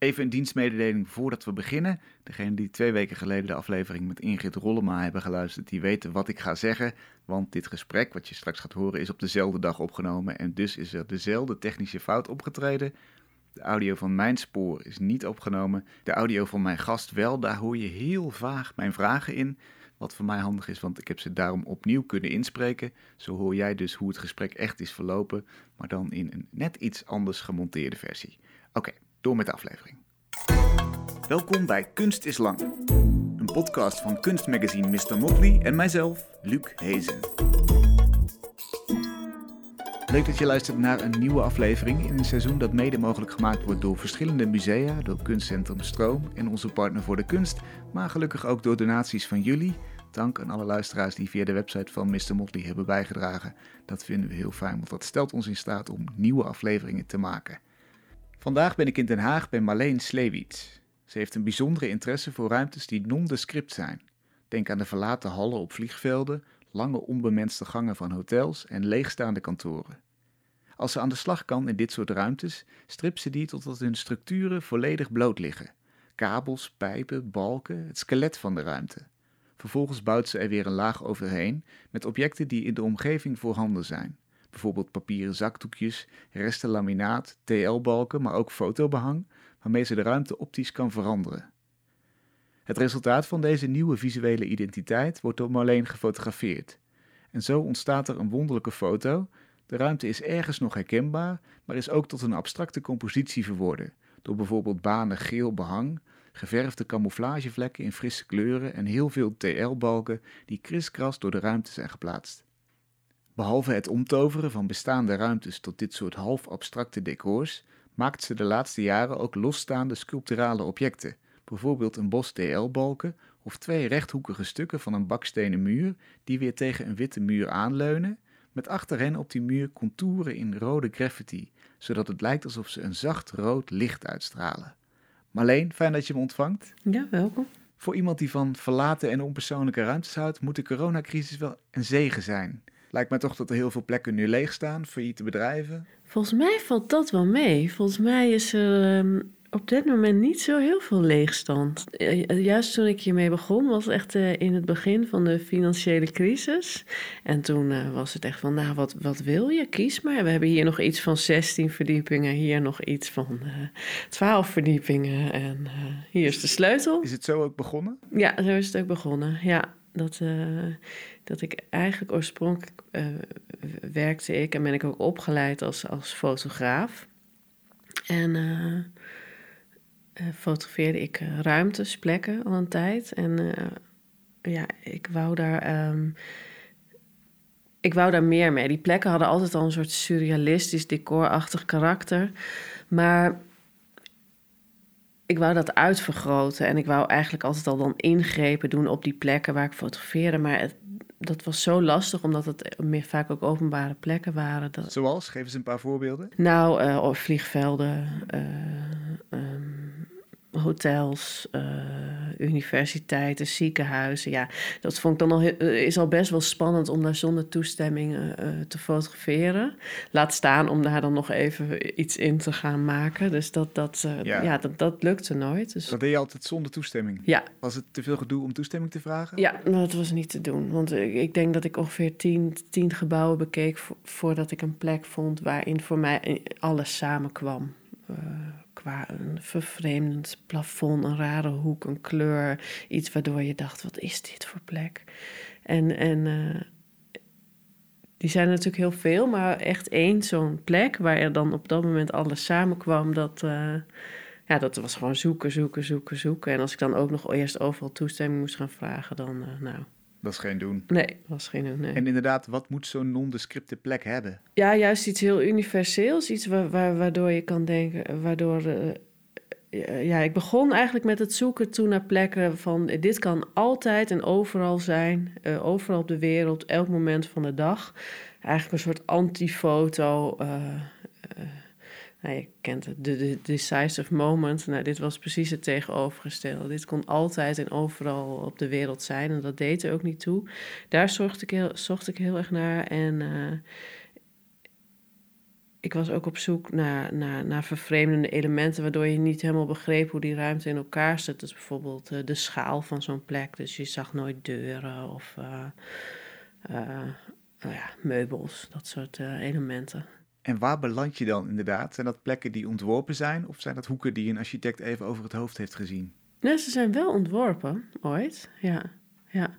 Even een dienstmededeling voordat we beginnen. Degenen die twee weken geleden de aflevering met Ingrid Rollema hebben geluisterd, die weten wat ik ga zeggen. Want dit gesprek, wat je straks gaat horen, is op dezelfde dag opgenomen. En dus is er dezelfde technische fout opgetreden. De audio van mijn spoor is niet opgenomen. De audio van mijn gast wel. Daar hoor je heel vaag mijn vragen in. Wat voor mij handig is, want ik heb ze daarom opnieuw kunnen inspreken. Zo hoor jij dus hoe het gesprek echt is verlopen, maar dan in een net iets anders gemonteerde versie. Oké, door met de aflevering. Welkom bij Kunst is Lang, een podcast van kunstmagazine Mr. Motley en mijzelf, Luc Hezen. Leuk dat je luistert naar een nieuwe aflevering in een seizoen dat mede mogelijk gemaakt wordt door verschillende musea, door Kunstcentrum Stroom en onze partner voor de kunst, maar gelukkig ook door donaties van jullie. Dank aan alle luisteraars die via de website van Mr. Motley hebben bijgedragen. Dat vinden we heel fijn, want dat stelt ons in staat om nieuwe afleveringen te maken. Vandaag ben ik in Den Haag bij Marleen Sleewits. Ze heeft een bijzondere interesse voor ruimtes die nondescript zijn. Denk aan de verlaten hallen op vliegvelden, lange onbemenste gangen van hotels en leegstaande kantoren. Als ze aan de slag kan in dit soort ruimtes, stript ze die totdat hun structuren volledig bloot liggen. Kabels, pijpen, balken, het skelet van de ruimte. Vervolgens bouwt ze er weer een laag overheen met objecten die in de omgeving voorhanden zijn. Bijvoorbeeld papieren zakdoekjes, resten laminaat, TL-balken, maar ook fotobehang, waarmee ze de ruimte optisch kan veranderen. Het resultaat van deze nieuwe visuele identiteit wordt door Marleen gefotografeerd. En zo ontstaat er een wonderlijke foto. De ruimte is ergens nog herkenbaar, maar is ook tot een abstracte compositie verworden, door bijvoorbeeld banen geel behang, geverfde camouflagevlekken in frisse kleuren en heel veel TL-balken die kriskras door de ruimte zijn geplaatst. Behalve het omtoveren van bestaande ruimtes tot dit soort half abstracte decors, maakt ze de laatste jaren ook losstaande sculpturale objecten, bijvoorbeeld een bos TL-balken of twee rechthoekige stukken van een bakstenen muur die weer tegen een witte muur aanleunen, met achter hen op die muur contouren in rode graffiti, zodat het lijkt alsof ze een zacht rood licht uitstralen. Marleen, fijn dat je me ontvangt. Ja, welkom. Voor iemand die van verlaten en onpersoonlijke ruimtes houdt, moet de coronacrisis wel een zegen zijn. Lijkt mij toch dat er heel veel plekken nu leeg staan, failliete bedrijven. Volgens mij valt dat wel mee. Volgens mij is er ehm, op dit moment niet zo heel veel leegstand. Eh, juist toen ik hiermee begon, was het echt eh, in het begin van de financiële crisis. En toen eh, was het echt van, nou, wat, wat wil je? Kies maar. We hebben hier nog iets van 16 verdiepingen, hier nog iets van 12 verdiepingen. En hier is de sleutel. Is het zo ook begonnen? Ja, zo is het ook begonnen. Ja, dat, dat ik eigenlijk oorspronkelijk werkte ik en ben ik ook opgeleid als, als fotograaf. En uh, fotografeerde ik ruimtes, plekken al een tijd. En ja, ik wou daar. Um, ik wou daar meer mee. Die plekken hadden altijd al een soort surrealistisch, decorachtig karakter. Maar ik wou dat uitvergroten. En ik wou eigenlijk altijd al dan ingrepen doen op die plekken waar ik fotografeerde. Maar het, dat was zo lastig, omdat het meer vaak ook openbare plekken waren. Dat... Zoals? Geef eens een paar voorbeelden. Nou, uh, vliegvelden, um, hotels, uh, universiteiten, ziekenhuizen. Ja, dat vond ik dan al, is al best wel spannend om daar zonder toestemming uh, te fotograferen. Laat staan om daar dan nog even iets in te gaan maken. Dus dat, dat, uh, ja. ja. dat, dat lukte nooit. Dus... Dat deed je altijd zonder toestemming? Ja. Was het te veel gedoe om toestemming te vragen? Ja, dat was niet te doen. Want ik denk dat ik ongeveer tien, tien gebouwen bekeek vo voordat ik een plek vond waarin voor mij alles samenkwam qua een vervreemdend plafond, een rare hoek, een kleur. Iets waardoor je dacht, wat is dit voor plek? En, en uh, die zijn natuurlijk heel veel, maar echt één zo'n plek waar er dan op dat moment alles samenkwam, dat, uh, ja, dat was gewoon zoeken, zoeken, zoeken, zoeken. En als ik dan ook nog eerst overal toestemming moest gaan vragen, dan, uh, nou, dat is geen doen. Nee, dat was geen doen. Nee. En inderdaad, wat moet zo'n nondescripte plek hebben? Ja, juist iets heel universeels. Iets wa wa waardoor je kan denken, waardoor. Uh, ja, ik begon eigenlijk met het zoeken toen naar plekken van dit kan altijd en overal zijn, uh, overal op de wereld, elk moment van de dag. Eigenlijk een soort antifoto. Uh, nou, je kent het, de, de decisive moment. Nou, dit was precies het tegenovergestelde. Dit kon altijd en overal op de wereld zijn en dat deed er ook niet toe. Daar zocht ik heel, zocht ik heel erg naar en... Uh, ik was ook op zoek naar, naar, naar vervreemdende elementen, waardoor je niet helemaal begreep hoe die ruimte in elkaar zit. Dus bijvoorbeeld uh, de schaal van zo'n plek. Dus je zag nooit deuren of uh, nou ja, meubels, dat soort elementen. En waar beland je dan inderdaad? Zijn dat plekken die ontworpen zijn of zijn dat hoeken die een architect even over het hoofd heeft gezien? Nee, ze zijn wel ontworpen, ooit. Ja, ja.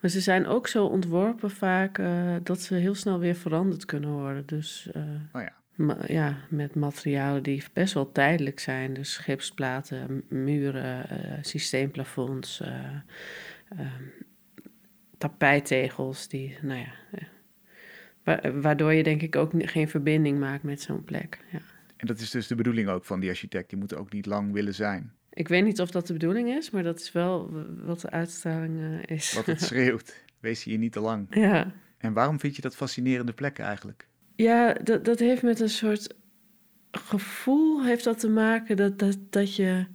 Maar ze zijn ook zo ontworpen vaak uh, dat ze heel snel weer veranderd kunnen worden. Dus uh, oh ja. Ma ja, met materialen die best wel tijdelijk zijn. Dus gipsplaten, muren, uh, systeemplafonds, tapijttegels. Die, nou ja, waardoor je denk ik ook geen verbinding maakt met zo'n plek. Ja. En dat is dus de bedoeling ook van die architect. Die moeten ook niet lang willen zijn. Ik weet niet of dat de bedoeling is, maar dat is wel wat de uitstraling uh, is. Wat het schreeuwt. Wees hier niet te lang. Ja. En waarom vind je dat fascinerende plekken eigenlijk? Ja, dat, dat heeft met een soort gevoel heeft dat te maken dat, dat, dat je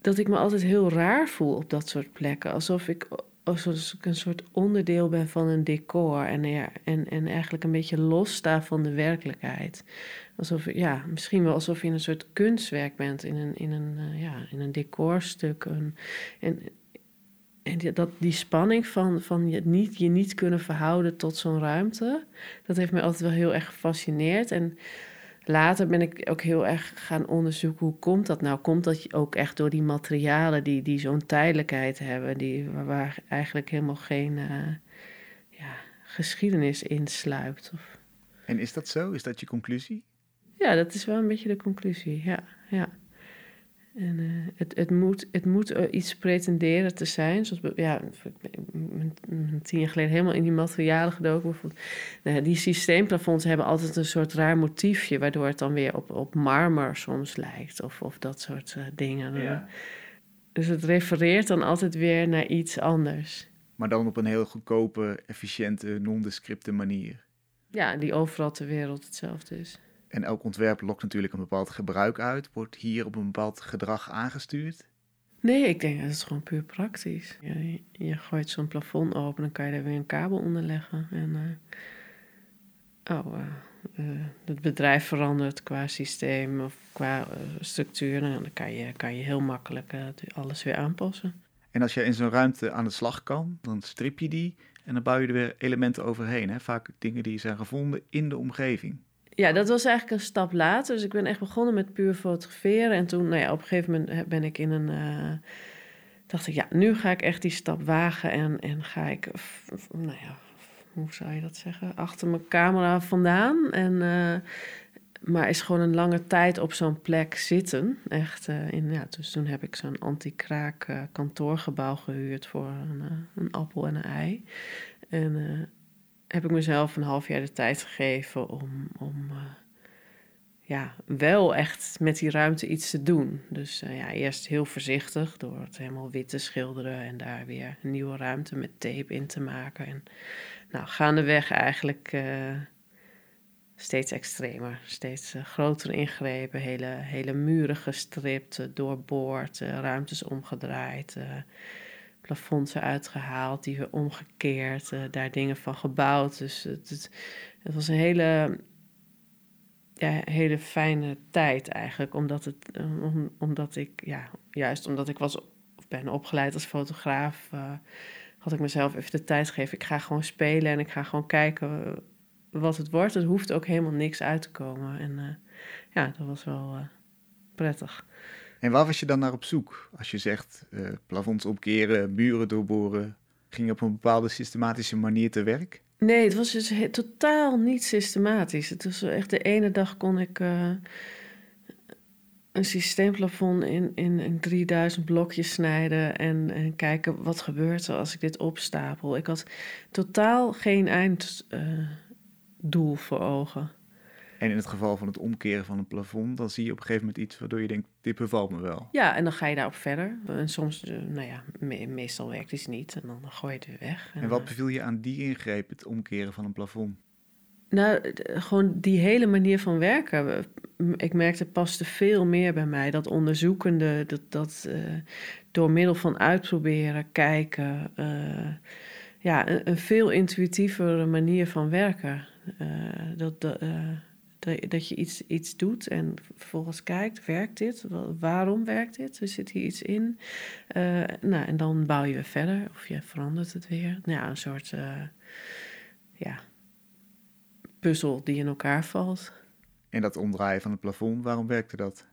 dat ik me altijd heel raar voel op dat soort plekken. Alsof ik, alsof ik een soort onderdeel ben van een decor en, ja, en, en eigenlijk een beetje los sta van de werkelijkheid. Alsof, ja, misschien wel alsof je een soort kunstwerk bent, in een, in een, uh, ja, in een decorstuk. Een, en en die, dat, die spanning van, van je, niet, je niet kunnen verhouden tot zo'n ruimte, dat heeft me altijd wel heel erg gefascineerd. En later ben ik ook heel erg gaan onderzoeken hoe komt dat nou? Komt dat ook echt door die materialen die, die zo'n tijdelijkheid hebben, die, waar, eigenlijk helemaal geen uh, ja, geschiedenis in sluipt? Of... En is dat zo? Is dat je conclusie? Ja, dat is wel een beetje de conclusie, ja. ja. En uh, het, het, moet, het moet iets pretenderen te zijn. Zoals, ja, ik ben tien jaar geleden helemaal in die materialen gedoken. Nou, die systeemplafonds hebben altijd een soort raar motiefje... waardoor het dan weer op, op marmer soms lijkt. Of, of dat soort uh, dingen. Ja. Dus het refereert dan altijd weer naar iets anders. Maar dan op een heel goedkope, efficiënte, nondescripte manier. Ja, die overal ter wereld hetzelfde is. En elk ontwerp lokt natuurlijk een bepaald gebruik uit. Wordt hier op een bepaald gedrag aangestuurd? Nee, ik denk dat het gewoon puur praktisch. Je, je gooit zo'n plafond open, dan kan je er weer een kabel onder leggen. En uh, oh, uh, het bedrijf verandert qua systeem of qua structuur. Nou, dan kan je, kan je heel makkelijk alles weer aanpassen. En als je in zo'n ruimte aan de slag kan, dan strip je die en dan bouw je er weer elementen overheen. Hè? Vaak dingen die zijn gevonden in de omgeving ja, dat was eigenlijk een stap later. Dus ik ben echt begonnen met puur fotograferen. En toen, nou ja, op een gegeven moment ben ik in een. Uh, dacht ik, ja, nu ga ik echt die stap wagen. En, en ga ik, nou ja, hoe zou je dat zeggen? Achter mijn camera vandaan. En, uh, maar is gewoon een lange tijd op zo'n plek zitten. Echt. Uh, in, ja, dus toen heb ik zo'n anti-kraak kantoorgebouw gehuurd voor een, een appel en een ei. En heb ik mezelf een half jaar de tijd gegeven om, om uh, ja, wel echt met die ruimte iets te doen. Dus uh, ja, eerst heel voorzichtig door het helemaal wit te schilderen en daar weer een nieuwe ruimte met tape in te maken. En nou, gaandeweg eigenlijk uh, steeds extremer, steeds grotere ingrepen, hele, hele muren gestript, doorboord, ruimtes omgedraaid plafonds eruit gehaald, die weer omgekeerd, uh, daar dingen van gebouwd. Dus het, het, was een hele, ja, hele fijne tijd eigenlijk, omdat, het, om, omdat ik, ja, juist omdat ik was ben opgeleid als fotograaf, uh, had ik mezelf even de tijd gegeven. Ik ga gewoon spelen en ik ga gewoon kijken wat het wordt. Het hoeft ook helemaal niks uit te komen. En ja, dat was wel prettig. En waar was je dan naar op zoek? Als je zegt uh, plafonds opkeren, muren doorboren, ging je op een bepaalde systematische manier te werk? Nee, het was dus totaal niet systematisch. Het was echt de ene dag kon ik uh, een systeemplafond in, in, in 3000 blokjes snijden en, en kijken wat gebeurt er als ik dit opstapel. Ik had totaal geen einddoel voor ogen. En in het geval van het omkeren van een plafond, dan zie je op een gegeven moment iets waardoor je denkt, dit bevalt me wel. Ja, en dan ga je daarop verder. En soms, eh, nou ja, meestal werkt het niet en dan gooi je het weer weg. En, wat beviel je aan die ingreep, het omkeren van een plafond? Nou, gewoon die hele manier van werken. Ik merkte het paste veel meer bij mij. Dat onderzoekende, dat, dat uh, door middel van uitproberen, kijken. Uh, ja, een, een, veel intuïtievere manier van werken. dat, dat, dat je iets, iets doet en vervolgens kijkt, werkt dit? Waarom werkt dit? Er zit hier iets in. nou, en dan bouw je weer verder of je verandert het weer. Nou ja, een soort ja, puzzel die in elkaar valt. En dat omdraaien van het plafond, waarom werkte dat?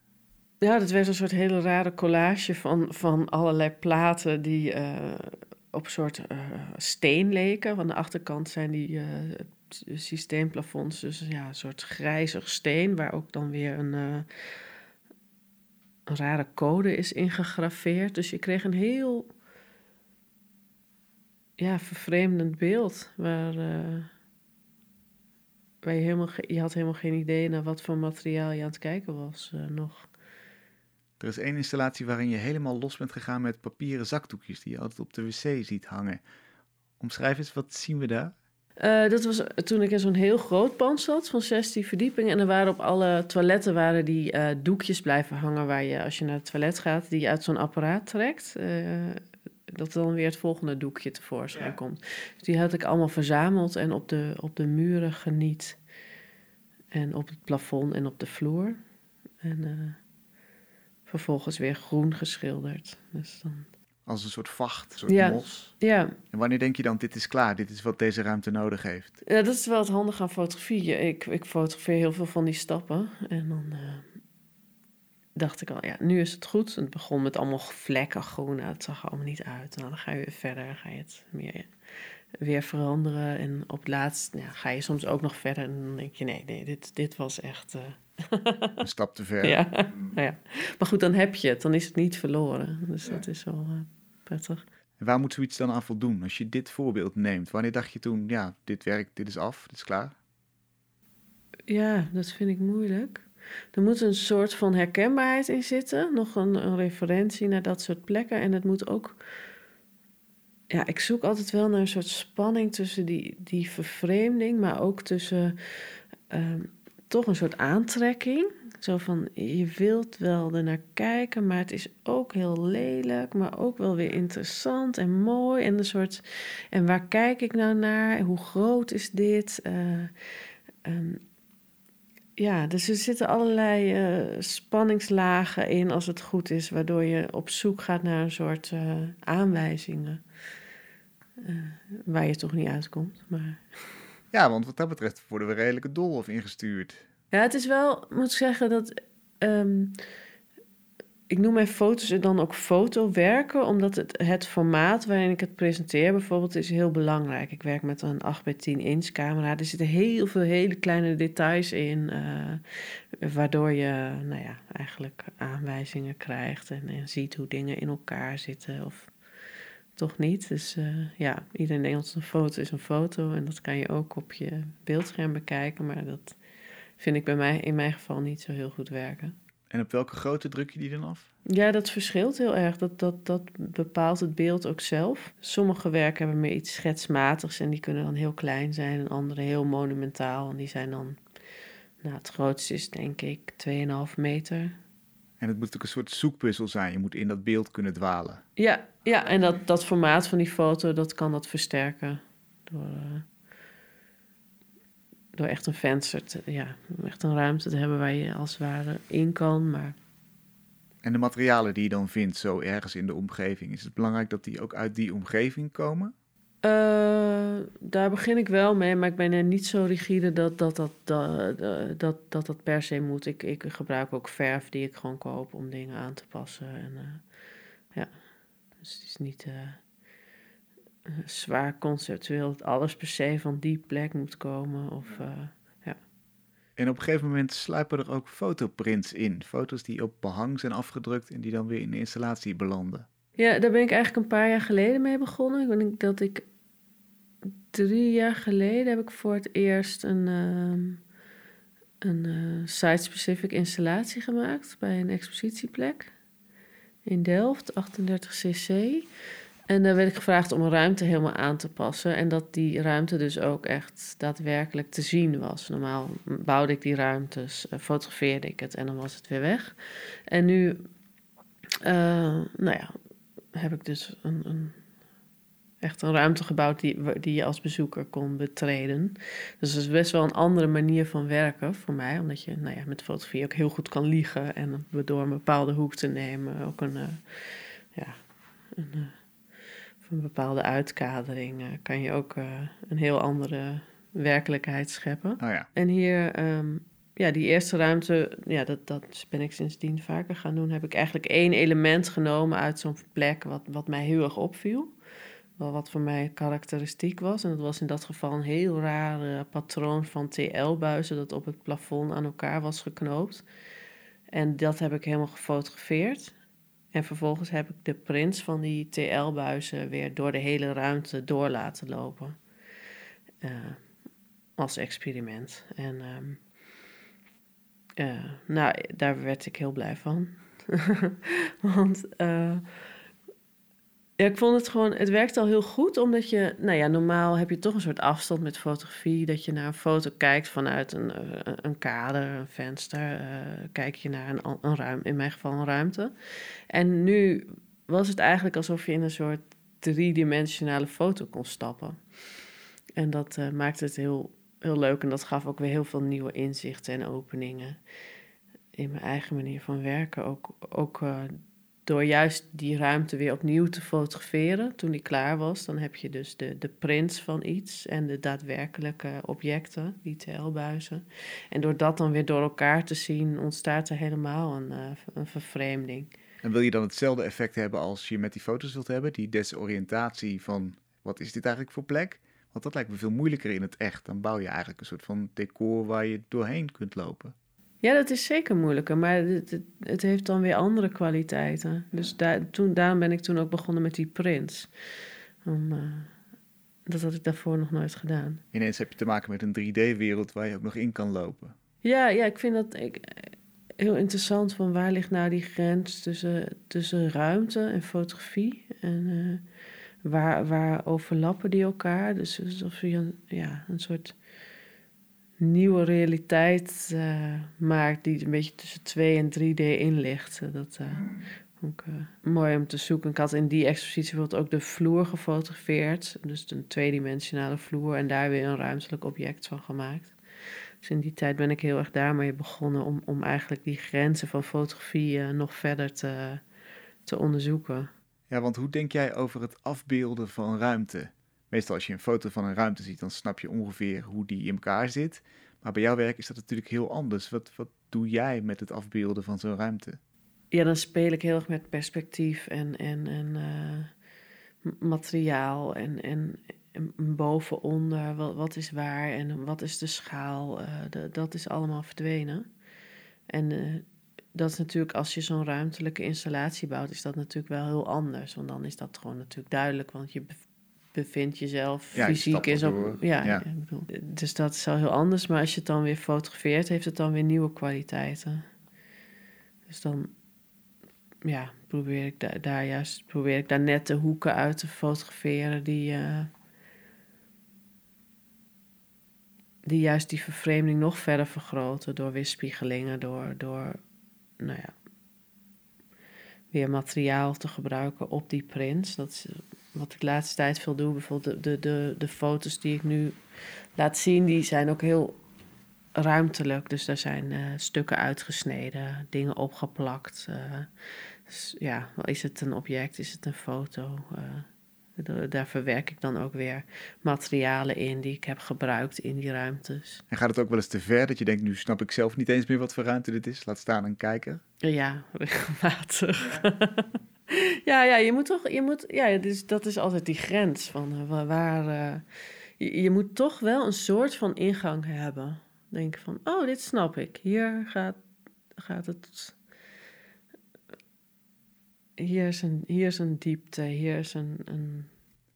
Ja, dat werd een soort hele rare collage van, van allerlei platen die uh, op een soort uh, steen leken. Aan de achterkant zijn die uh, systeemplafonds, dus ja, een soort grijzig steen, waar ook dan weer een, een rare code is ingegraveerd. Dus je kreeg een heel ja, vervreemdend beeld waar waar je, helemaal, je had helemaal geen idee naar wat voor materiaal je aan het kijken was uh, nog. Er is één installatie waarin je helemaal los bent gegaan met papieren zakdoekjes die je altijd op de wc ziet hangen. Omschrijf eens, wat zien we daar? Uh, dat was toen ik in zo'n heel groot pand zat van 16 verdiepingen. En er waren op alle toiletten waren die uh, doekjes blijven hangen waar je als je naar het toilet gaat, die je uit zo'n apparaat trekt. Uh, dat dan weer het volgende doekje tevoorschijn komt. Dus die had ik allemaal verzameld en op de, op de muren geniet. En op het plafond en op de vloer. En vervolgens weer groen geschilderd. Dus dan... Als een soort vacht, een soort ja. mos. Ja. En wanneer denk je dan, dit is klaar, dit is wat deze ruimte nodig heeft? Ja, dat is wel het handige aan fotografie. Ik, ik fotografeer heel veel van die stappen. En dan... Uh, dacht ik al, ja, nu is het goed. Het begon met allemaal vlekken groen. Nou, het zag er allemaal niet uit. Nou, dan ga je weer verder, ga je het meer, weer veranderen. En op het laatst ja, ga je soms ook nog verder. En dan denk je, nee, nee, dit, dit was echt... Uh... Een stap te ver. Ja, nou ja, maar goed, dan heb je het. Dan is het niet verloren. Dus dat is wel uh, prettig. En waar moet zoiets dan aan voldoen? Als je dit voorbeeld neemt, wanneer dacht je toen, ja, dit werkt, dit is af, dit is klaar? Ja, dat vind ik moeilijk. Er moet een soort van herkenbaarheid in zitten, nog een, een referentie naar dat soort plekken. En het moet ook. Ja, ik zoek altijd wel naar een soort spanning tussen die, die vervreemding, maar ook tussen ehm, toch een soort aantrekking. Zo van, je wilt wel er naar kijken, maar het is ook heel lelijk, maar ook wel weer interessant en mooi. En een soort, en waar kijk ik nou naar? Hoe groot is dit? Uh, ja, dus er zitten allerlei uh, spanningslagen in als het goed is, waardoor je op zoek gaat naar een soort uh, aanwijzingen. Waar je toch niet uitkomt. Maar... Ja, want wat dat betreft worden we redelijk het doolhof ingestuurd. Ja, het is wel, moet ik zeggen, dat um, ik noem mijn foto's dan ook fotowerken, omdat het, het formaat waarin ik het presenteer bijvoorbeeld is heel belangrijk. Ik werk met een 8 bij 10 inch camera. Er zitten heel veel hele kleine details in, uh, waardoor je nou ja, eigenlijk aanwijzingen krijgt en, en, ziet hoe dingen in elkaar zitten of toch niet. Dus uh, ja, iedereen denkt een foto is een foto en dat kan je ook op je beeldscherm bekijken, maar dat vind ik bij mij in mijn geval niet zo heel goed werken. En op welke grootte druk je die dan af? Ja, dat verschilt heel erg. Dat, dat, dat bepaalt het beeld ook zelf. Sommige werken hebben meer iets schetsmatigs en die kunnen dan heel klein zijn. En andere heel monumentaal en die zijn dan... Nou, het grootste is denk ik 2,5 meter. En het moet ook een soort zoekpuzzel zijn. Je moet in dat beeld kunnen dwalen. Ja, ja en dat, dat formaat van die foto, dat kan dat versterken. Door... Uh, door echt een venster, te, ja, echt een ruimte te hebben waar je als het ware in kan. Maar... En de materialen die je dan vindt zo ergens in de omgeving, is het belangrijk dat die ook uit die omgeving komen? Uh, daar begin ik wel mee, maar ik ben er niet zo rigide dat dat, dat, dat, dat, dat, dat per se moet. Ik, ik gebruik ook verf die ik gewoon koop om dingen aan te passen. En, uh, ja, dus het is niet... Uh, zwaar conceptueel dat alles per se van die plek moet komen. Of, ja. En op een gegeven moment sluipen er ook fotoprints in. Foto's die op behang zijn afgedrukt en die dan weer in de installatie belanden. Ja, daar ben ik eigenlijk een paar jaar geleden mee begonnen. Ik denk dat ik drie jaar geleden heb ik voor het eerst een, uh, een uh, site-specific installatie gemaakt bij een expositieplek in Delft, 38cc. En dan werd ik gevraagd om een ruimte helemaal aan te passen. En dat die ruimte dus ook echt daadwerkelijk te zien was. Normaal bouwde ik die ruimtes, uh, fotografeerde ik het en dan was het weer weg. En nu, uh, nou ja, heb ik dus een, een echt een ruimte gebouwd die, die je als bezoeker kon betreden. Dus dat is best wel een andere manier van werken voor mij. Omdat je nou ja, met fotografie ook heel goed kan liegen. En door een bepaalde hoek te nemen ook een, uh, ja, een, uh, een bepaalde uitkadering uh, kan je ook een heel andere werkelijkheid scheppen. Oh ja. En hier, um, ja, die eerste ruimte, ja, dat, dat ben ik sindsdien vaker gaan doen. Heb ik eigenlijk één element genomen uit zo'n plek wat, wat mij heel erg opviel wat voor mij karakteristiek was. En dat was in dat geval een heel raar patroon van TL-buizen dat op het plafond aan elkaar was geknoopt. En dat heb ik helemaal gefotografeerd. En vervolgens heb ik de prints van die TL-buizen weer door de hele ruimte door laten lopen. Uh, als experiment. En um, uh, nou, daar werd ik heel blij van. Want ja, ik vond het gewoon, het werkt al heel goed, omdat je, nou ja, normaal heb je toch een soort afstand met fotografie, dat je naar een foto kijkt vanuit een, eh, een kader, een venster, uh, kijk je naar een, een ruimte, in mijn geval een ruimte. En nu was het eigenlijk alsof je in een soort driedimensionale foto kon stappen. En dat uh, maakte het heel, heel leuk en dat gaf ook weer heel veel nieuwe inzichten en openingen in mijn eigen manier van werken. Ook, ook door juist die ruimte weer opnieuw te fotograferen toen die klaar was, dan heb je dus de, de prints van iets en de daadwerkelijke objecten, die TL-buizen. En door dat dan weer door elkaar te zien, ontstaat er helemaal een, uh, een vervreemding. En wil je dan hetzelfde effect hebben als je met die foto's wilt hebben? Die desoriëntatie van wat is dit eigenlijk voor plek? Want dat lijkt me veel moeilijker in het echt. Dan bouw je eigenlijk een soort van decor waar je doorheen kunt lopen. Ja, dat is zeker moeilijker, maar het, het, heeft dan weer andere kwaliteiten. Dus daar, toen, daarom ben ik toen ook begonnen met die prints. Om, uh, dat had ik daarvoor nog nooit gedaan. Ineens heb je te maken met een 3D-wereld waar je ook nog in kan lopen. Ja, ja ik vind dat ik, heel interessant van waar ligt nou die grens tussen, tussen ruimte en fotografie. En uh, waar, waar overlappen die elkaar? Dus alsof je een, ja, een soort nieuwe realiteit uh, maakt die een beetje tussen 2 en 3D in ligt. Dat uh, ook uh, mooi om te zoeken. Ik had in die expositie bijvoorbeeld ook de vloer gefotografeerd. Dus een tweedimensionale vloer en daar weer een ruimtelijk object van gemaakt. Dus in die tijd ben ik heel erg daarmee begonnen om, om eigenlijk die grenzen van fotografie nog verder te, te onderzoeken. Ja, want hoe denk jij over het afbeelden van ruimte? Meestal als je een foto van een ruimte ziet, dan snap je ongeveer hoe die in elkaar zit. Maar bij jouw werk is dat natuurlijk heel anders. Wat, wat doe jij met het afbeelden van zo'n ruimte? Ja, dan speel ik heel erg met perspectief en, en, en uh, materiaal en, en, en boven, wat, wat, is waar en wat is de schaal. Uh, de, dat is allemaal verdwenen. En uh, dat is natuurlijk, als je zo'n ruimtelijke installatie bouwt, is dat natuurlijk wel heel anders. Want dan is dat gewoon natuurlijk duidelijk, want je bevindt jezelf ja, fysiek is ook. Ja, ja. bedoel, dus dat is al heel anders. Maar als je het dan weer fotografeert, heeft het dan weer nieuwe kwaliteiten. Dus dan ja, probeer ik daar, daar juist probeer ik daar net de hoeken uit te fotograferen die, uh, die juist die vervreemding nog verder vergroten door weerspiegelingen, door, door nou ja, weer materiaal te gebruiken op die prints. Dat is wat ik de laatste tijd veel doe. Bijvoorbeeld de, de, de, de foto's die ik nu laat zien, die zijn ook heel ruimtelijk. Dus daar zijn uh, stukken uitgesneden, dingen opgeplakt. Uh, dus ja, is het een object, is het een foto? Uh, daar verwerk ik dan ook weer materialen in die ik heb gebruikt in die ruimtes. En gaat het ook wel eens te ver dat je denkt, nu snap ik zelf niet eens meer wat voor ruimte dit is? Laat staan een kijker. Ja, regelmatig. ja, ja, je moet toch, je moet, ja, dus dat is altijd die grens van uh, waar, uh, je, je, moet toch wel een soort van ingang hebben. Denk van, oh, dit snap ik. Hier gaat, gaat het, hier is een, hier is een diepte, hier is een, een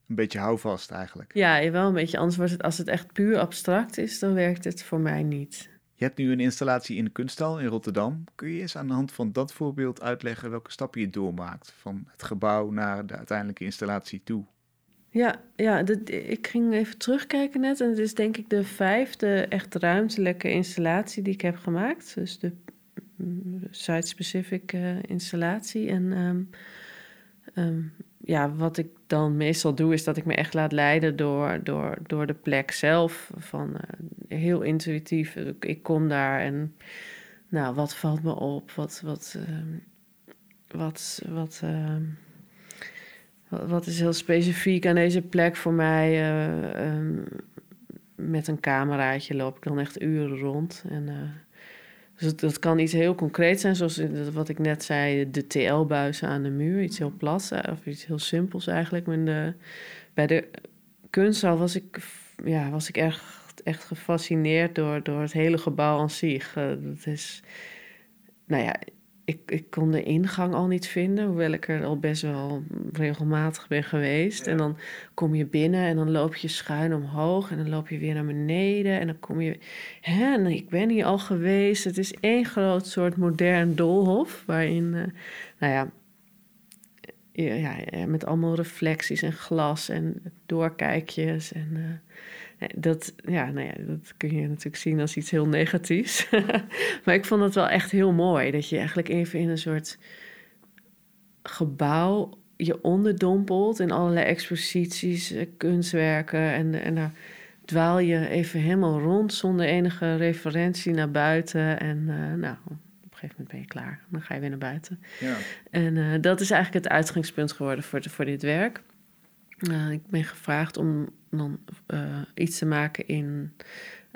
een beetje houvast eigenlijk. Ja, wel een beetje. Anders wordt het, als het echt puur abstract is, dan werkt het voor mij niet. Je hebt nu een installatie in de kunsthal in Rotterdam. Kun je eens aan de hand van dat voorbeeld uitleggen welke stappen je doormaakt van het gebouw naar de uiteindelijke installatie toe? Ja, ja ik ging even terugkijken net en het is denk ik de vijfde echt ruimtelijke installatie die ik heb gemaakt. Dus de mm, site-specific uh, installatie. En um, ja, wat ik dan meestal doe, is dat ik me echt laat leiden door, door, door de plek zelf. Van, uh, heel intuïtief. Ik, ik, kom daar en nou, wat valt me op? Wat, wat, uh, wat, wat, uh, wat, is heel specifiek aan deze plek voor mij? Um, met een cameraatje loop ik dan echt uren rond. En dus dat kan iets heel concreets zijn, zoals wat ik net zei, de TL-buizen aan de muur. Iets heel plat, eh, of iets heel simpels eigenlijk. Bij de kunsthal was ik, ja, was ik echt, echt gefascineerd door, door het hele gebouw aan zich. Uh, dat is, nou ja, ik, ik kon de ingang al niet vinden, hoewel ik er al best wel regelmatig ben geweest. En dan kom je binnen en dan loop je schuin omhoog en dan loop je weer naar beneden en dan kom je... Hè, en ik ben hier al geweest. Het is één groot soort modern doolhof waarin, uh, nou ja, ja, met allemaal reflecties en glas en doorkijkjes en... Uh, dat, ja, nou ja, dat kun je natuurlijk zien als iets heel negatiefs. maar ik vond het wel echt heel mooi. Dat je eigenlijk even in een soort gebouw je onderdompelt in allerlei exposities, eh, kunstwerken. En, en daar dwaal je even helemaal rond zonder enige referentie naar buiten. En uh, nou, op een gegeven moment ben je klaar. Dan ga je weer naar buiten. Ja. En uh, dat is eigenlijk het uitgangspunt geworden voor, voor dit werk. Uh, ik ben gevraagd om dan uh, iets te maken in,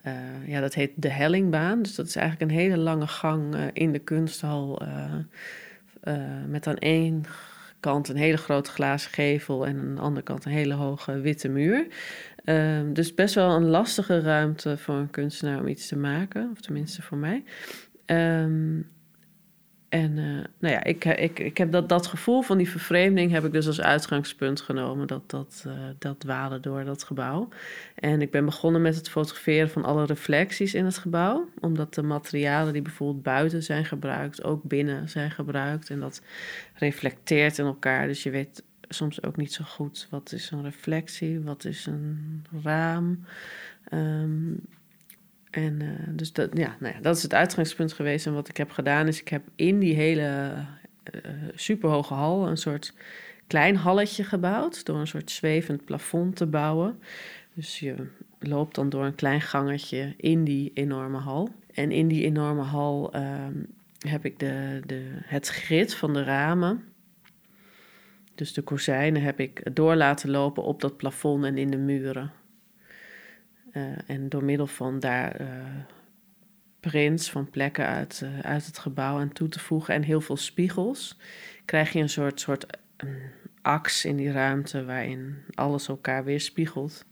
uh, ja, dat heet de Hellingbaan. Dus dat is eigenlijk een hele lange gang in de kunsthal. met aan één kant een hele grote glazen gevel en aan de andere kant een hele hoge witte muur. Ehm, dus best wel een lastige ruimte voor een kunstenaar om iets te maken, of tenminste voor mij. Um, en uh, nou ja, ik, ik, ik heb dat, dat gevoel van die vervreemding heb ik dus als uitgangspunt genomen. Dat, dat, uh, dat dwalen door dat gebouw. En ik ben begonnen met het fotograferen van alle reflecties in het gebouw. Omdat de materialen die bijvoorbeeld buiten zijn gebruikt, ook binnen zijn gebruikt. En dat reflecteert in elkaar. Dus je weet soms ook niet zo goed wat is een reflectie, wat is een raam. Um, en uh, dus dat, ja, nou ja, dat is het uitgangspunt geweest. En wat ik heb gedaan is, ik heb in die hele uh, superhoge hal een soort klein halletje gebouwd. Door een soort zwevend plafond te bouwen. Dus je loopt dan door een klein gangetje in die enorme hal. En in die enorme hal uh, heb ik de, de, het grid van de ramen. Dus de kozijnen heb ik door laten lopen op dat plafond en in de muren. Uh, en door middel van daar uh, prints van plekken uit, uh, uit het gebouw aan toe te voegen en heel veel spiegels, krijg je een soort, soort een aks in die ruimte waarin alles elkaar weer spiegelt.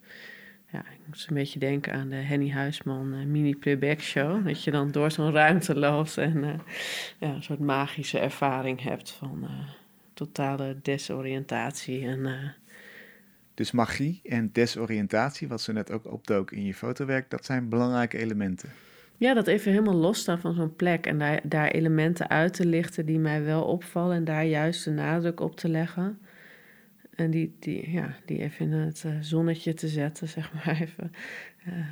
Ja, ik moet een beetje denken aan de Henny Huisman mini playback show. Dat je dan door zo'n ruimte loopt en ja, een soort magische ervaring hebt van totale desoriëntatie en dus magie en desoriëntatie, wat ze net ook opdook in je fotowerk, dat zijn belangrijke elementen. Ja, dat even helemaal losstaan van zo'n plek en daar, daar elementen uit te lichten die mij wel opvallen en daar juist de nadruk op te leggen. En die, die, ja, die even in het eh, zonnetje te zetten, zeg maar even. Uh,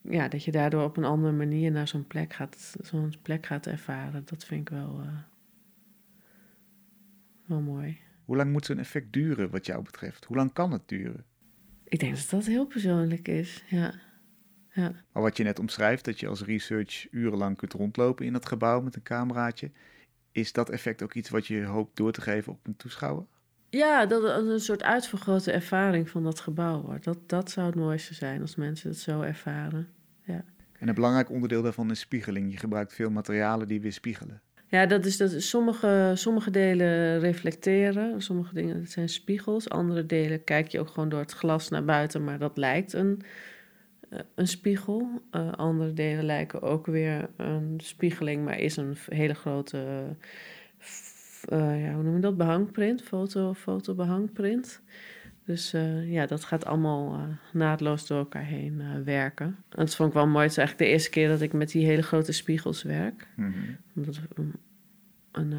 ja, dat je daardoor op een andere manier naar zo'n plek gaat, zo'n plek gaat ervaren. Dat vind ik wel, uh, wel mooi. Hoe lang moet zo'n effect duren wat jou betreft? Hoe lang kan het duren? Ik denk dat dat heel persoonlijk is, ja. ja. Maar wat je net omschrijft, dat je als research urenlang kunt rondlopen in dat gebouw met een cameraatje, is dat effect ook iets wat je hoopt door te geven op een toeschouwer? Ja, dat het een soort uitvergrote ervaring van dat gebouw wordt. Dat, dat zou het mooiste zijn als mensen het zo ervaren. Ja. En een belangrijk onderdeel daarvan is spiegeling. Je gebruikt veel materialen die weer spiegelen. Ja, dat is dat sommige, sommige delen reflecteren, sommige dingen zijn spiegels, andere delen kijk je ook gewoon door het glas naar buiten, maar dat lijkt een, eh, een spiegel. Uh, andere delen lijken ook weer een spiegeling, maar is een hele grote, uh, ja, hoe noem je dat, behangprint, foto, fotobehangprint. Dus uh, ja, dat gaat allemaal uh, naadloos door elkaar heen uh, werken. En dat vond ik wel mooi. Het is eigenlijk de eerste keer dat ik met die hele grote spiegels werk. Mm -hmm. Omdat een, een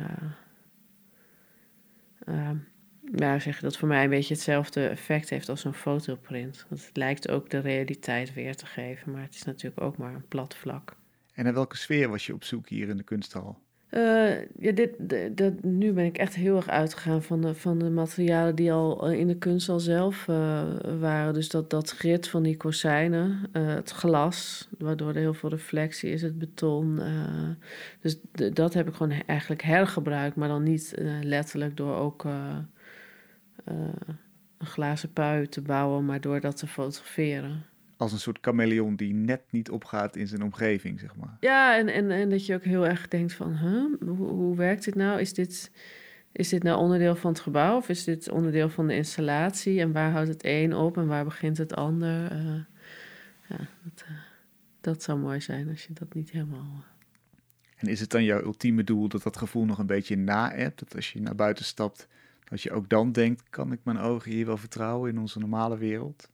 ja, zeg dat voor mij een beetje hetzelfde effect heeft als een fotoprint. Want het lijkt ook de realiteit weer te geven, maar het is natuurlijk ook maar een plat vlak. En naar welke sfeer was je op zoek hier in de kunsthal? Uh, ja, dit, de, nu ben ik echt heel erg uitgegaan van de, van de materialen die al in de kunst al zelf uh, waren. Dus dat, dat grit van die kozijnen, het glas, waardoor er heel veel reflectie is, het beton. dus dat heb ik gewoon eigenlijk hergebruikt, maar dan niet letterlijk door ook een glazen pui te bouwen, maar door dat te fotograferen als een soort chameleon die net niet opgaat in zijn omgeving, zeg maar. Ja, en, en, en dat je ook heel erg denkt van, huh, hoe, hoe werkt dit nou? Is dit, is dit nou onderdeel van het gebouw of is dit onderdeel van de installatie? En waar houdt het een op en waar begint het ander? Uh, ja, dat, uh, dat zou mooi zijn als je dat niet helemaal... Uh... En is het dan jouw ultieme doel dat dat gevoel nog een beetje na-hebt? Dat als je naar buiten stapt, dat je ook dan denkt, kan ik mijn ogen hier wel vertrouwen in onze normale wereld?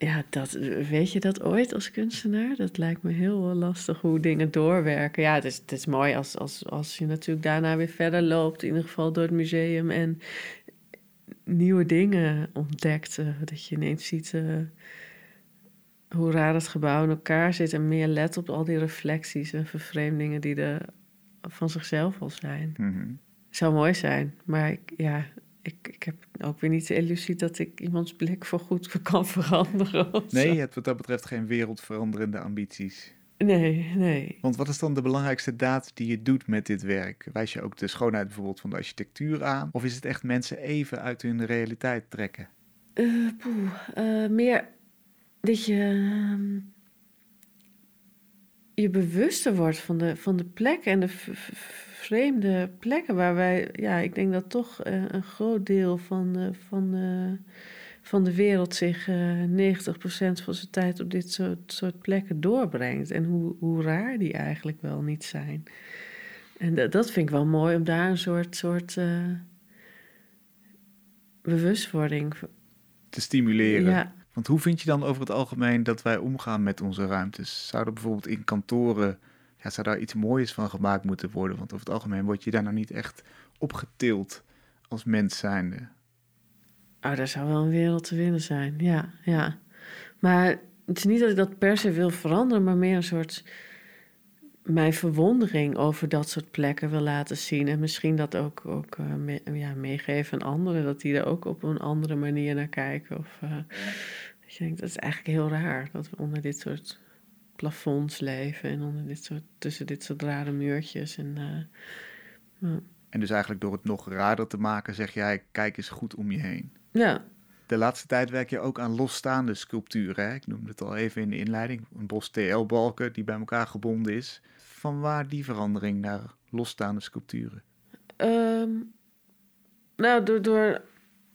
Ja, dat, weet je dat ooit als kunstenaar? Dat lijkt me heel lastig hoe dingen doorwerken. Ja, het is, het is mooi als, als, als je natuurlijk daarna weer verder loopt, in ieder geval door het museum en nieuwe dingen ontdekt. Uh, dat je ineens ziet uh, hoe raar het gebouw in elkaar zit en meer let op al die reflecties en vervreemdingen die er van zichzelf al zijn. Mm Zou mooi zijn, maar ik, ja, ik, ik heb ook weer niet de illusie dat ik iemands blik voor goed kan veranderen. Nee, je hebt wat dat betreft geen wereldveranderende ambities. Nee, nee. Want wat is dan de belangrijkste daad die je doet met dit werk? Wijs je ook de schoonheid bijvoorbeeld van de architectuur aan? Of is het echt mensen even uit hun realiteit trekken? Uh, poeh, uh, meer dat je ehm, je bewuster wordt van de, van de plek en de vreemde plekken waar wij, ja, ik denk dat toch uh, een groot deel van de, van de, van de wereld zich uh, eh, 90% van zijn tijd op dit soort, soort plekken doorbrengt. En hoe, hoe raar die eigenlijk wel niet zijn. En dat, dat vind ik wel mooi om daar een soort, soort uh, bewustwording te stimuleren. Ja. Want hoe vind je dan over het algemeen dat wij omgaan met onze ruimtes? Zouden bijvoorbeeld in kantoren ja, zou daar iets moois van gemaakt moeten worden? Want over het algemeen word je daar nou niet echt opgetild als mens zijnde. Oh, daar zou wel een wereld te winnen zijn, ja, ja. Maar het is niet dat ik dat per se wil veranderen, maar meer een soort mijn verwondering over dat soort plekken wil laten zien. En misschien dat ook, ook uh, ja, meegeven aan anderen, dat die er ook op een andere manier naar kijken. Of, dat je denkt, dat is eigenlijk heel raar dat we onder dit soort plafonds leven en onder dit soort, tussen dit soort rare muurtjes. En, uh, en dus eigenlijk door het nog raarder te maken, zeg jij, kijk eens goed om je heen. Ja. De laatste tijd werk je ook aan losstaande sculpturen. Hè? Ik noemde het al even in de inleiding. Een bos TL-balken die bij elkaar gebonden is. Van waar die verandering naar losstaande sculpturen? Um, nou, door, door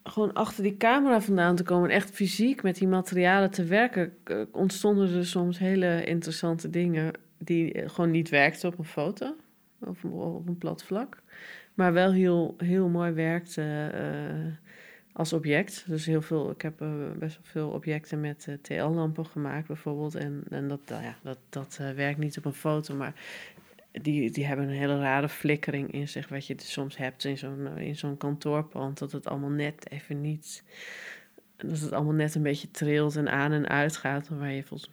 gewoon achter die camera vandaan te komen en echt fysiek met die materialen te werken, ontstonden er soms hele interessante dingen die gewoon niet werkten op een foto of op een plat vlak, maar wel heel, heel mooi werkten uh, als object. Dus heel veel, ik heb uh, best wel veel objecten met TL-lampen gemaakt bijvoorbeeld en, en dat, ja, dat, dat werkt niet op een foto, maar die, die hebben een hele rare flikkering in zich, wat je dus soms hebt in zo'n, eh, in zo'n kantoorpand, dat het allemaal net even niet, dat het allemaal net een beetje trilt en aan en uit gaat, waar je volgens,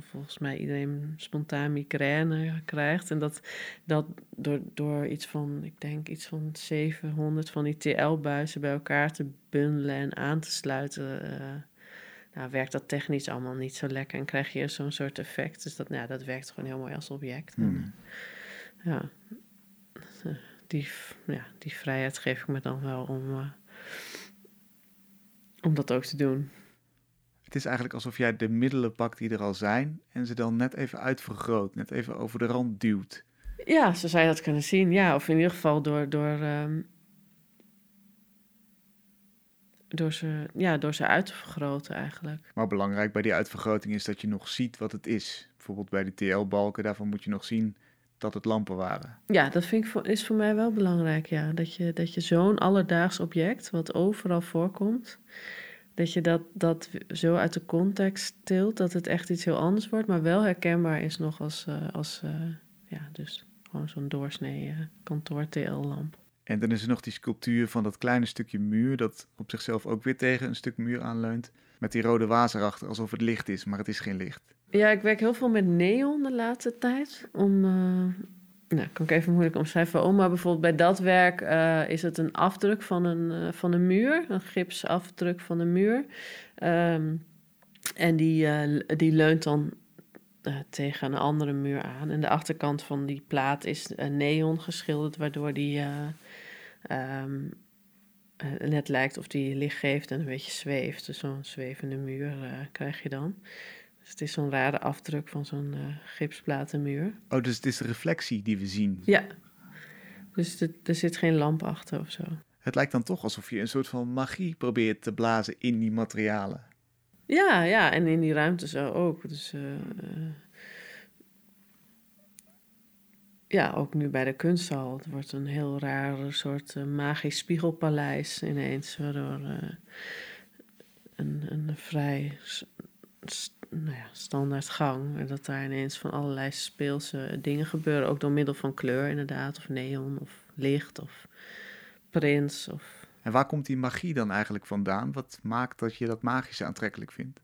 volgens mij iedereen spontaan migraine krijgt. En dat, dat door, door iets van, ik denk iets van 700 van die TL-buizen bij elkaar te bundelen en aan te sluiten, uh, nou, werkt dat technisch allemaal niet zo lekker en krijg je zo'n soort effect. Dus dat, nou, dat werkt gewoon heel mooi als object. Hmm ja, die, ja, die vrijheid geef ik me dan wel om, uh, om dat ook te doen. Het is eigenlijk alsof jij de middelen pakt die er al zijn en ze dan net even uitvergroot, net even over de rand duwt. Ja, zo zou je dat kunnen zien. Ja, of in ieder geval door, door, um, door, ze, ja, door ze uit te vergroten eigenlijk. Maar belangrijk bij die uitvergroting is dat je nog ziet wat het is. Bijvoorbeeld bij de TL-balken, daarvan moet je nog zien dat het lampen waren. Ja, dat vind ik voor, is voor mij wel belangrijk, ja. Dat je, dat je zo'n alledaags object, wat overal voorkomt, dat je dat, dat zo uit de context tilt, dat het echt iets heel anders wordt, maar wel herkenbaar is nog als, uh, als uh, ja, dus gewoon zo'n doorsnee uh, kantoor TL-lamp. En dan is er nog die sculptuur van dat kleine stukje muur, dat op zichzelf ook weer tegen een stuk muur aanleunt. Met die rode waas erachter, alsof het licht is, maar het is geen licht. Ja, ik werk heel veel met neon de laatste tijd. Om, uh, nou, kan ik even moeilijk omschrijven waarom, maar bijvoorbeeld bij dat werk uh, is het een afdruk van een, uh, van een muur, een gipsafdruk van een muur. Um, en die, die leunt dan tegen een andere muur aan. En de achterkant van die plaat is neon geschilderd, waardoor die um, net lijkt of die licht geeft en een beetje zweeft. Dus zo'n zwevende muur krijg je dan. Dus het is zo'n rare afdruk van zo'n uh, gipsplatenmuur. Oh, dus het is de reflectie die we zien? Ja. Dus er zit geen lamp achter of zo. Het lijkt dan toch alsof je een soort van magie probeert te blazen in die materialen. Ja, ja, en in die ruimte zo ook. Dus uh, ja, ook nu bij de kunsthal. Het wordt een heel raar soort uh, magisch spiegelpaleis ineens, waardoor een, een vrij nou ja, standaard gang. En dat daar ineens van allerlei speelse dingen gebeuren. Ook door middel van kleur inderdaad. Of neon of licht of prins. Of... En waar komt die magie dan eigenlijk vandaan? Wat maakt dat je dat magische aantrekkelijk vindt?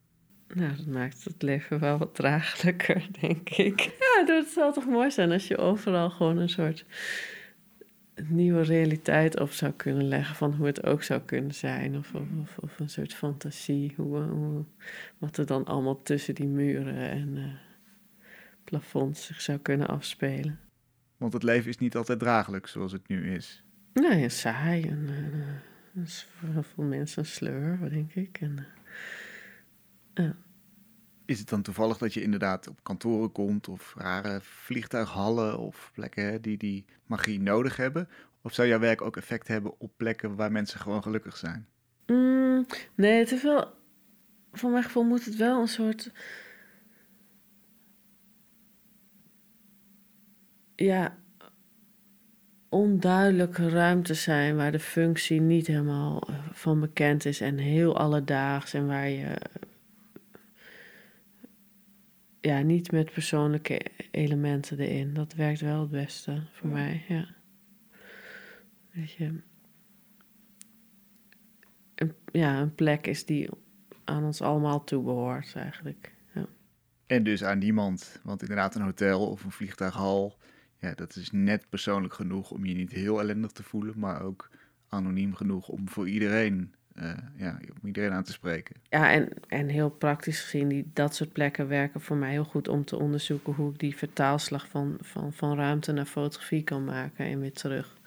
Nou, dat maakt het leven wel wat draaglijker, denk ik. Ja, het zou toch mooi zijn als je overal gewoon een soort nieuwe realiteit op zou kunnen leggen van hoe het ook zou kunnen zijn. Of, of, of een soort fantasie, hoe, hoe, wat er dan allemaal tussen die muren en uh, plafonds zich zou kunnen afspelen. Want het leven is niet altijd draaglijk zoals het nu is. Nee, saai en uh, is voor veel mensen een sleur, denk ik. En, uh, is het dan toevallig dat je inderdaad op kantoren komt of rare vliegtuighallen of plekken die die magie nodig hebben? Of zou jouw werk ook effect hebben op plekken waar mensen gewoon gelukkig zijn? Mm, nee, het is wel. Voor mijn gevoel moet het wel een soort. Ja, onduidelijke ruimte zijn waar de functie niet helemaal van bekend is en heel alledaags en waar je ja, niet met persoonlijke elementen erin. Dat werkt wel het beste voor mij, ja. Weet je. Een, ja, een plek is die aan ons allemaal toebehoort eigenlijk. Ja. En dus aan niemand. Want inderdaad, een hotel of een vliegtuighal, ja, dat is net persoonlijk genoeg om je niet heel ellendig te voelen, maar ook anoniem genoeg om voor iedereen uh, ja, om iedereen aan te spreken. Ja, en, en heel praktisch gezien, die, dat soort plekken werken voor mij heel goed om te onderzoeken hoe ik die vertaalslag van, van, van ruimte naar fotografie kan maken en weer terug.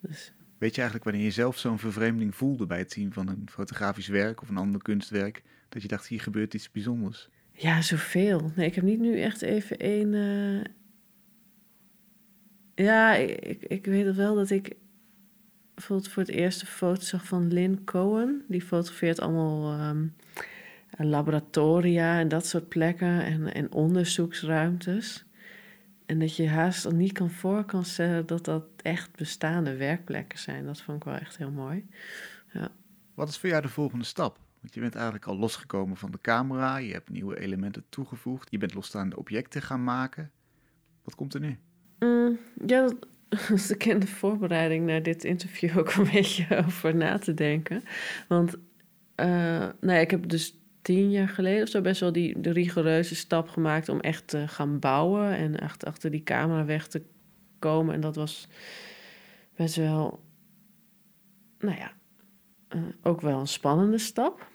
Dus. Weet je eigenlijk wanneer je zelf zo'n vervreemding voelde bij het zien van een fotografisch werk of een ander kunstwerk, dat je dacht, hier gebeurt iets bijzonders? Ja, zoveel. Nee, ik heb niet nu echt even één. Ja, ik, ik weet wel dat ik bijvoorbeeld voor het eerst een foto zag van Lynn Cohen. Die fotografeert allemaal um, laboratoria en dat soort plekken en, en onderzoeksruimtes. En dat je haast niet kan voor kan stellen dat dat echt bestaande werkplekken zijn. Dat vond ik wel echt heel mooi. Ja. Wat is voor jou de volgende stap? Want je bent eigenlijk al losgekomen van de camera, je hebt nieuwe elementen toegevoegd, je bent losstaande objecten gaan maken. Wat komt er nu? Mm, ja, dus ik in de voorbereiding naar dit interview ook een beetje over na te denken. Want uh, nou ja, ik heb dus tien jaar geleden of zo best wel die de rigoureuze stap gemaakt om echt te gaan bouwen en echt achter die camera weg te komen. En dat was best wel, nou ja, uh, ook wel een spannende stap.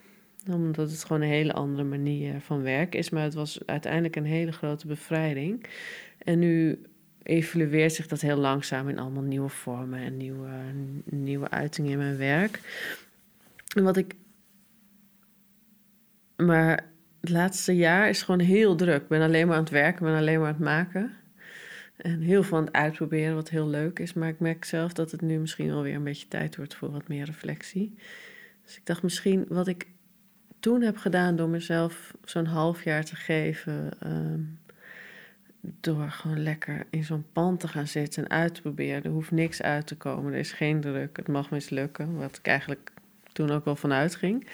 Omdat het gewoon een hele andere manier van werken is. Maar het was uiteindelijk een hele grote bevrijding. En nu evolueert zich dat heel langzaam in allemaal nieuwe vormen en nieuwe, nieuwe uitingen in mijn werk. En wat ik. Maar het laatste jaar is gewoon heel druk. Ik ben alleen maar aan het werken, ben alleen maar aan het maken. En heel veel aan het uitproberen, wat heel leuk is. Maar ik merk zelf dat het nu misschien wel weer een beetje tijd wordt voor wat meer reflectie. Dus ik dacht misschien wat ik toen heb gedaan door mezelf zo'n half jaar te geven. Ehm, door gewoon lekker in zo'n pand te gaan zitten en uit te proberen. Er hoeft niks uit te komen, er is geen druk, het mag mislukken. Wat ik eigenlijk toen ook wel vanuit ging.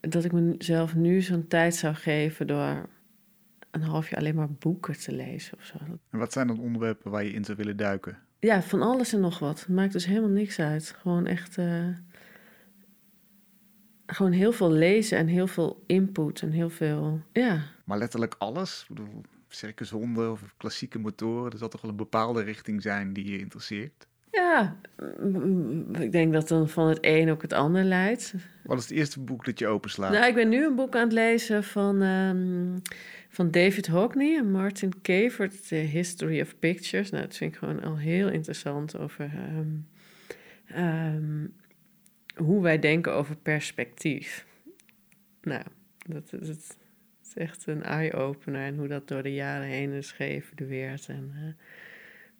Dat ik mezelf nu zo'n tijd zou geven door een half jaar alleen maar boeken te lezen of zo. En wat zijn dan onderwerpen waar je in zou willen duiken? Ja, van alles en nog wat. Het maakt dus helemaal niks uit. Gewoon echt. Uh, gewoon heel veel lezen en heel veel input en heel veel. Ja. Maar letterlijk alles? Circushonden of klassieke motoren. Er zal toch wel een bepaalde richting zijn die je interesseert? Ja, ik denk dat dan van het een ook het ander leidt. Wat is het eerste boek dat je openslaat? Nou, ik ben nu een boek aan het lezen van, ehm, van David Hockney en Martin Kevert, The History of Pictures. Nou, dat vind ik gewoon al heel interessant over ehm, ehm, hoe wij denken over perspectief. Nou, dat, dat, dat is echt een eye-opener en hoe dat door de jaren heen is geëvalueerd. En, uh,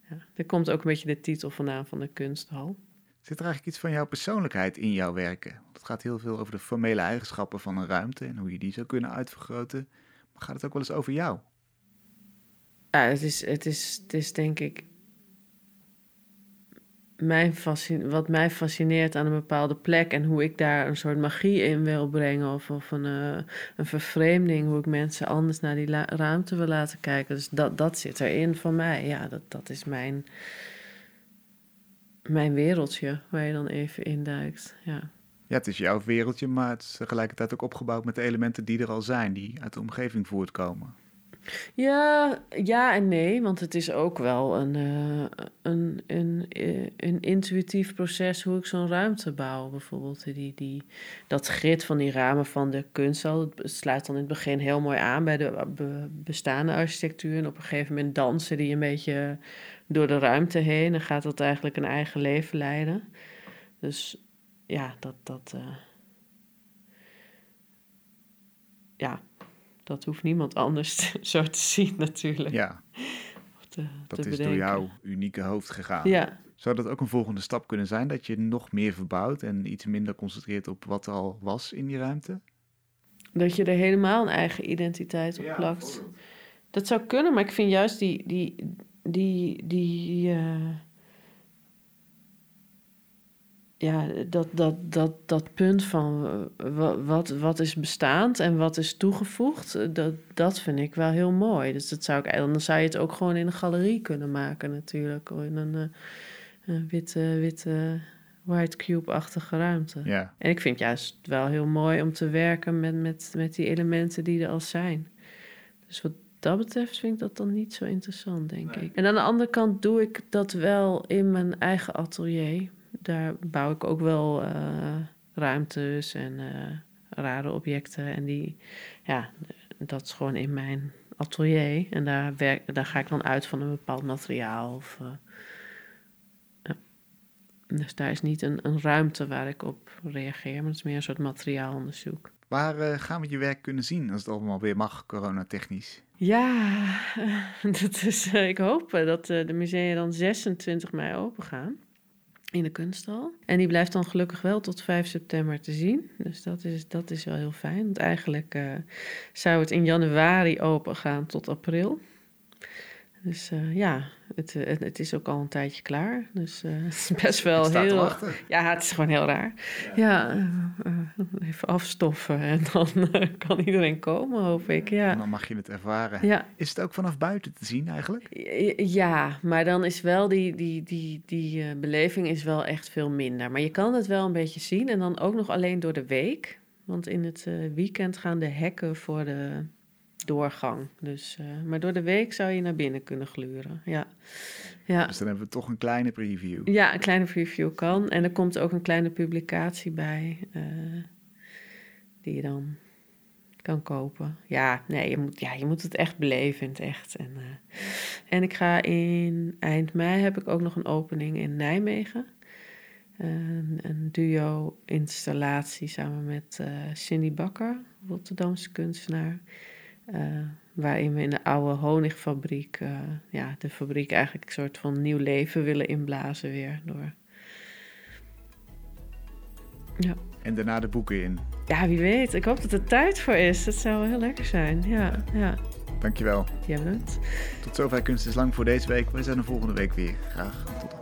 ja, er komt ook een beetje de titel vandaan van de kunsthal. Zit er eigenlijk iets van jouw persoonlijkheid in jouw werken? Want het gaat heel veel over de formele eigenschappen van een ruimte en hoe je die zou kunnen uitvergroten. Maar gaat het ook wel eens over jou? Ja, het is, het is, het is denk ik mijn wat mij fascineert aan een bepaalde plek en hoe ik daar een soort magie in wil brengen of, of een, uh, een vervreemding, hoe ik mensen anders naar die ruimte wil laten kijken. Dus dat, dat zit erin van mij. Ja, dat, dat is mijn, mijn wereldje waar je dan even induikt. Ja. ja, het is jouw wereldje, maar het is tegelijkertijd ook opgebouwd met de elementen die er al zijn, die uit de omgeving voortkomen. Ja, ja en nee, want het is ook wel een, uh, een, een, eh, een intuïtief proces hoe ik zo'n ruimte bouw. Bijvoorbeeld die, die, dat grid van die ramen van de kunsthal, het sluit dan in het begin heel mooi aan bij de bestaande architectuur. En op een gegeven moment dansen die een beetje door de ruimte heen en gaat dat eigenlijk een eigen leven leiden. Dus ja, dat... dat uh, ja, dat hoeft niemand anders zo te zien natuurlijk. Ja, te, dat is door jouw unieke hoofd gegaan. Ja. Zou dat ook een volgende stap kunnen zijn, dat je nog meer verbouwt en iets minder concentreert op wat er al was in die ruimte? Dat je er helemaal een eigen identiteit op plakt. dat zou kunnen, maar ik vind juist die, die, die, die, uh, ja, dat, dat, dat, dat punt van eh, wat, wat is bestaand en wat is toegevoegd, eh, dat, dat vind ik wel heel mooi. Dus dat zou ik, dan zou je het ook gewoon in een galerie kunnen maken natuurlijk. In een, uh, een witte, witte white cube-achtige ruimte. Ja. En ik vind juist wel heel mooi om te werken met, met, met die elementen die er al zijn. Dus wat dat betreft vind ik dat dan niet zo interessant, denk ik. En aan de andere kant doe ik dat wel in mijn eigen atelier daar bouw ik ook wel uh, ruimtes en uh, rare objecten. En die, ja, dat is gewoon in mijn atelier. En daar, werk, daar ga ik dan uit van een bepaald materiaal. Of, uh, ja. Dus daar is niet een, een ruimte waar ik op reageer, maar het is meer een soort materiaalonderzoek. Waar gaan we je werk kunnen zien als het allemaal weer mag, coronatechnisch? Ja, dat is, ik hoop dat de musea dan 26 mei open gaan in de kunsthal. En die blijft dan gelukkig wel tot 5 september te zien. Dus dat is, dat is wel heel fijn. Want eigenlijk uh, zou het in januari open gaan tot april. Dus uh, ja, het, het, het, is ook al een tijdje klaar. Dus uh, het is best wel heel. Ja, het is gewoon heel raar. Ja, ja even afstoffen en dan kan iedereen komen, hoop ik. Ja. En dan mag je het ervaren. Ja. Is het ook vanaf buiten te zien eigenlijk? Ja, maar dan is wel die, die, die, die beleving is wel echt veel minder. Maar je kan het wel een beetje zien en dan ook nog alleen door de week. Want in het weekend gaan de hekken voor de doorgang. Dus, uh, maar door de week zou je naar binnen kunnen gluren. Ja. ja. Dus dan hebben we toch een kleine preview. Ja, een kleine preview kan. En er komt ook een kleine publicatie bij. Uh, die je dan kan kopen. Ja, nee, je moet, ja, je moet het echt beleven in het echt. En, uh, en ik ga in eind mei heb ik ook nog een opening in Nijmegen. Een, een duo-installatie samen met Cindy Bakker, Rotterdamse kunstenaar. Uh, waarin we in de oude honigfabriek, uh, ja, de fabriek eigenlijk een soort van nieuw leven willen inblazen weer. Door. Ja. En daarna de boeken in. Ja, wie weet. Ik hoop dat er tijd voor is. Dat zou heel lekker zijn. Ja, ja. Dankjewel. Jij bedankt. Tot zover Kunst is Lang voor deze week. We zijn er volgende week weer. Graag tot